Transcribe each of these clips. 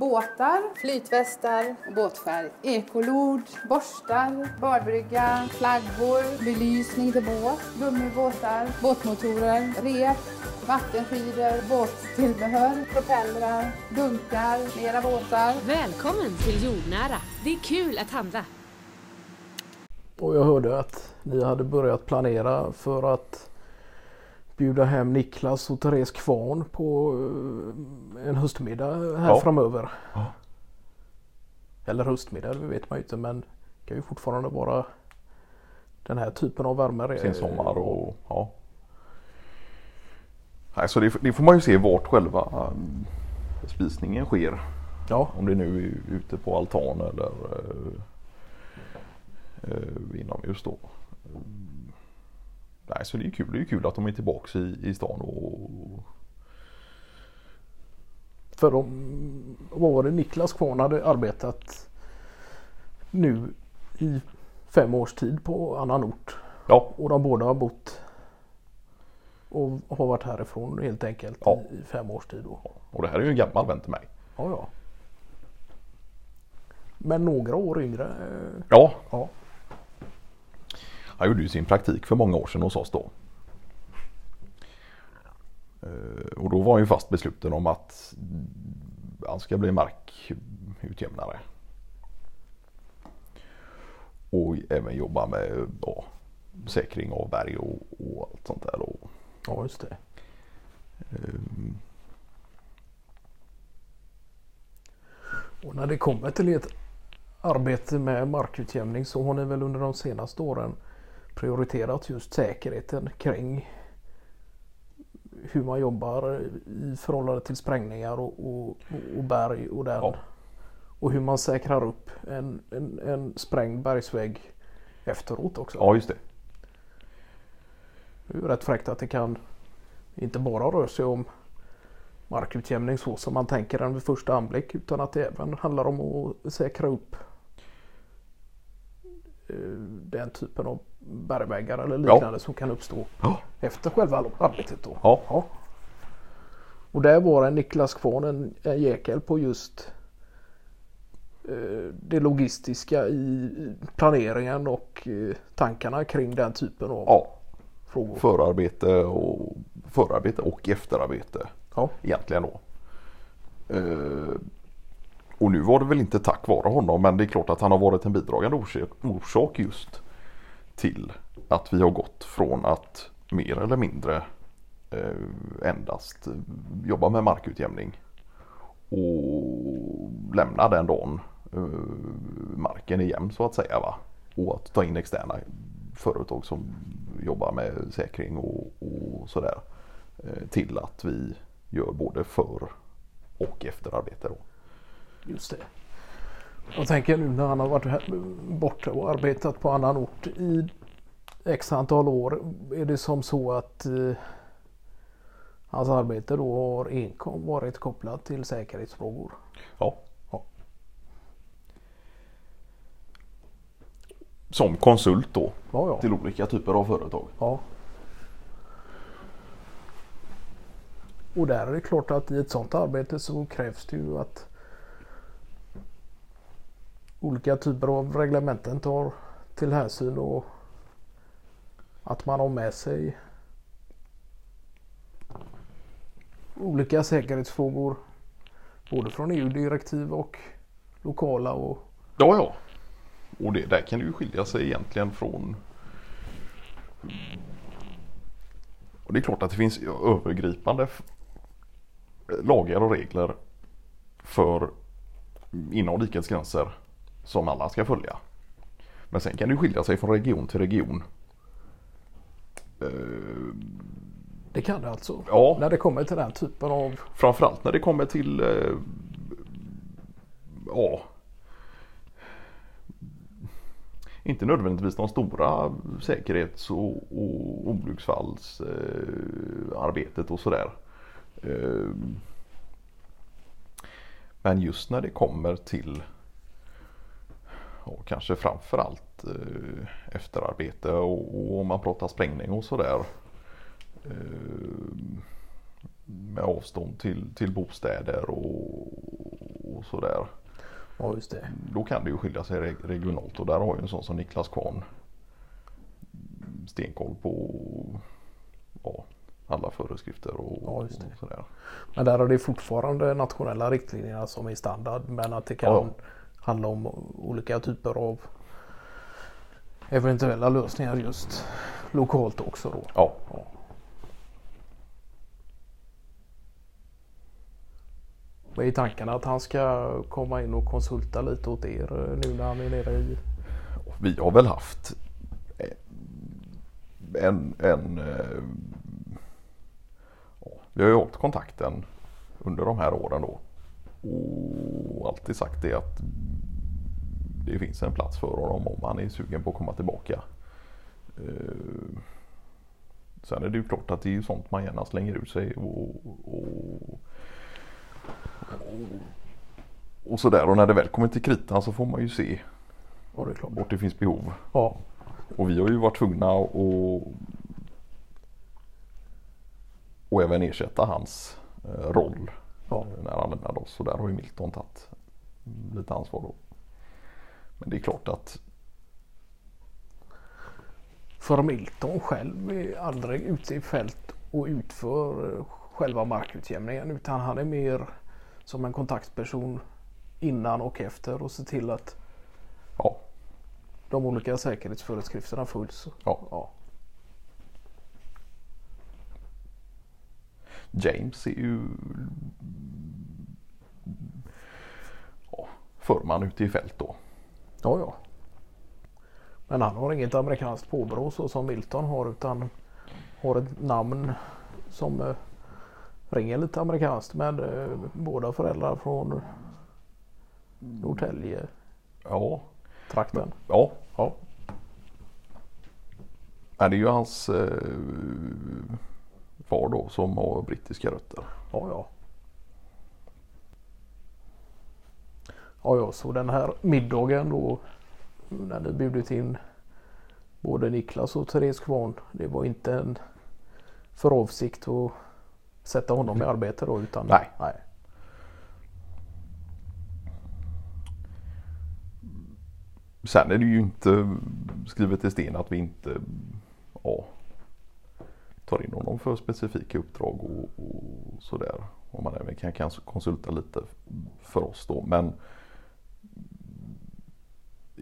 Båtar, flytvästar och båtfärg. Ekolod, borstar, badbrygga, flaggor, belysning till båt, gummibåtar, båtmotorer, rep, vattenskidor, båttillbehör, propellrar, dunkar, mera båtar. Välkommen till Jordnära. Det är kul att handla. Och jag hörde att ni hade börjat planera för att bjuda hem Niklas och Therese Kvarn på eh, en höstmiddag här Ja. framöver. Ja. Eller höstmiddag, det vet man ju inte men det kan ju fortfarande vara den här typen av värme. Sen sommar och ja. Nej, så det, det får man ju se vart själva um, spisningen sker. Ja, Om det nu är ute på altan eller uh, uh, inomhus då. Nej, så det är kul. Det är kul att de är tillbaks i, i stan och för de, vad var det Niklas Kvarn hade arbetat nu i fem års tid på annan ort. ja, Och de båda har bott och har varit härifrån helt enkelt Ja. i, i fem års tid. Då. och det här är ju en gammal vän till mig. Ja, ja. Men några år yngre. eh, Ja, Ja. Han gjorde ju sin praktik för många år sedan hos oss då. Eh, Och då var han ju fast besluten om att han ska bli markutjämnare. Och även jobba med ja, säkring av berg och, och allt sånt där. Och, ja, just det. ehm, Och när det kommer till ett arbete med markutjämning så har ni väl under de senaste åren prioriterat just säkerheten kring hur man jobbar i förhållande till sprängningar och, och, och berg och den. Ja. Och hur man säkrar upp en, en, en sprängd bergsvägg efteråt också. ja just det. Det är ju rätt fräckt att det kan inte bara röra sig om markutjämning så som man tänker den vid första anblick utan att det även handlar om att säkra upp eh, den typen av bergväggar eller liknande som kan uppstå Ja. efter själva arbetet. Då. Ja. Och där var en Niklas Kvarn en, en jäkel på just eh, det logistiska i planeringen och eh, tankarna kring den typen av ja. frågor. Förarbete och, förarbete och efterarbete. Ja. egentligen då. Eh, och nu var det väl inte tack vare honom men det är klart att han har varit en bidragande orsak just till att vi har gått från att mer eller mindre eh, endast eh, jobba med markutjämning och lämna den dagen eh, marken är jämn så att säga. Va? Och att ta in externa företag som jobbar med säkring och, och sådär. Till att vi gör både för och efterarbete. Då. Just det. Jag tänker nu när han har varit borta och arbetat på annan ort i x antal år. Är det som så att eh, hans arbete då har enkom varit kopplat till säkerhetsfrågor? Ja. Ja. Som konsult då Ja, ja. till olika typer av företag. ja. Och där är det klart att i ett sådant arbete så krävs det ju att olika typer av reglementen tar till hänsyn och att man har med sig olika säkerhetsfrågor både från EU-direktiv och lokala och Ja, ja. Och det där kan det ju skilja sig egentligen från Och det är klart att det finns övergripande lagar och regler för inom rikets gränser som alla ska följa. Men sen kan det skilja sig från region till region. Eh, det kan det alltså. Ja. När det kommer till den typen av Framförallt när det kommer till eh, ja, inte nödvändigtvis de stora säkerhets och, och olycksfallsarbetet eh, och sådär. Eh, men just när det kommer till kanske framförallt eh, efterarbete och, om man pratar sprängning och sådär. Eh, med avstånd till, till bostäder och, och sådär. Ja just det. Då kan det ju skilja sig re- regionalt och där har ju en sån som Niklas Kvarn stenkoll på ja, alla föreskrifter och, Ja, och sådär. Men där är det fortfarande nationella riktlinjer som är standard men att det kan Ja. Handla om olika typer av eventuella lösningar just lokalt också då. Ja, Ja. Vad är tanken att han ska komma in och konsulta lite åt er eh, nu när han är nere i... vi har väl haft en, en eh, ja, vi har ju hållit kontakten under de här åren då. Och alltid sagt det att det finns en plats för honom om han är sugen på att komma tillbaka. Eh, Sen är det ju klart att det är sånt man gärna slänger ut sig och, och, och, och sådär. Och när det väl kommer till kritan så får man ju se Ja det klart. vart det finns behov. Ja, Och vi har ju varit tvungna att och även ersätta hans eh, roll ja. när han lämnade oss. Så där har ju Milton tagit lite ansvar då. Men det är klart att För Milton själv är aldrig ute i fält och utför själva markutjämningen utan han är mer som en kontaktperson innan och efter och ser till att ja, de olika säkerhetsföreskrifterna följs. ja, Ja, James är ju ja, förman ute i fält då. Ja. ja. Men han har inget amerikanskt påbrå så som Milton har utan har ett namn som eh, ringer lite amerikanskt med eh, båda föräldrar från Norrtälje Ja, trakten. ja. Ja. Nej, det är ju hans eh, far då som har brittiska rötter. Ja, ja. Ja, ja, så den här middagen då när ni bjudit in både Niklas och Therese Kvarn. Det var inte en för avsikt att sätta honom i arbete då utan Nej. nej. Sen är det ju inte skrivet i sten att vi inte ja, tar in honom för specifika uppdrag och, och sådär. Om man även kan, kan konsulta lite för oss då. Men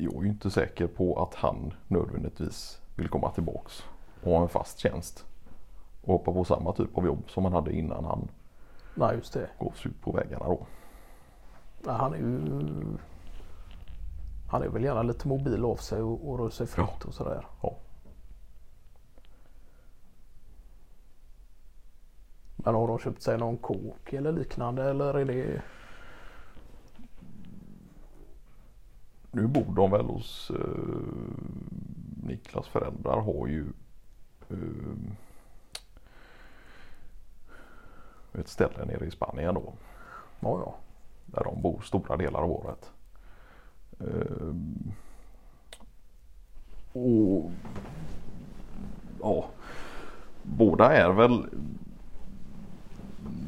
jag är ju inte säker på att han nödvändigtvis vill komma tillbaks och ha en fast tjänst. Och hoppa på samma typ av jobb som han hade innan han Nej, just det. gav sig ut på vägarna då. Nej, han är ju han är väl gärna lite mobil av sig och, och rör sig fritt och sådär. Ja. Men har de köpt sig någon kåk eller liknande eller är det Nu bor de väl hos eh, Niklas föräldrar har ju eh, ett ställe nere i Spanien då. Ja, ja. Där de bor stora delar av året. Eh, och ja, båda är väl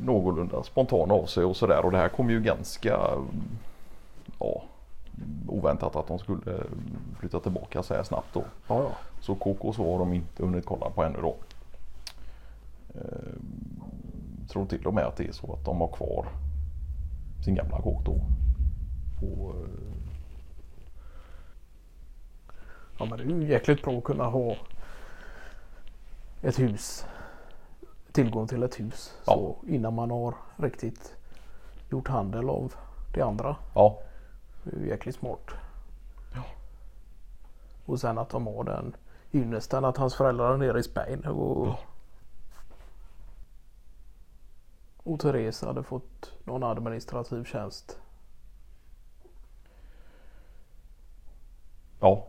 någorlunda spontana av sig och sådär och det här kom ju ganska ja, oväntat att de skulle flytta tillbaka så här snabbt då. Ja, ja. Så KK så har de inte hunnit kolla på ännu då. Eh, tror till och med att det är så att de har kvar sin gamla kåk då. Och, eh, Ja men det är ju jäkligt bra att kunna ha ett hus. Tillgång till ett hus. Ja. Så innan man har riktigt gjort handel av det andra. ja, Det är ju jäkligt smart. Ja. Och sen att de har den ynnesten att hans föräldrar är nere i Spanien. Och, Ja. och Therese hade fått någon administrativ tjänst. ja,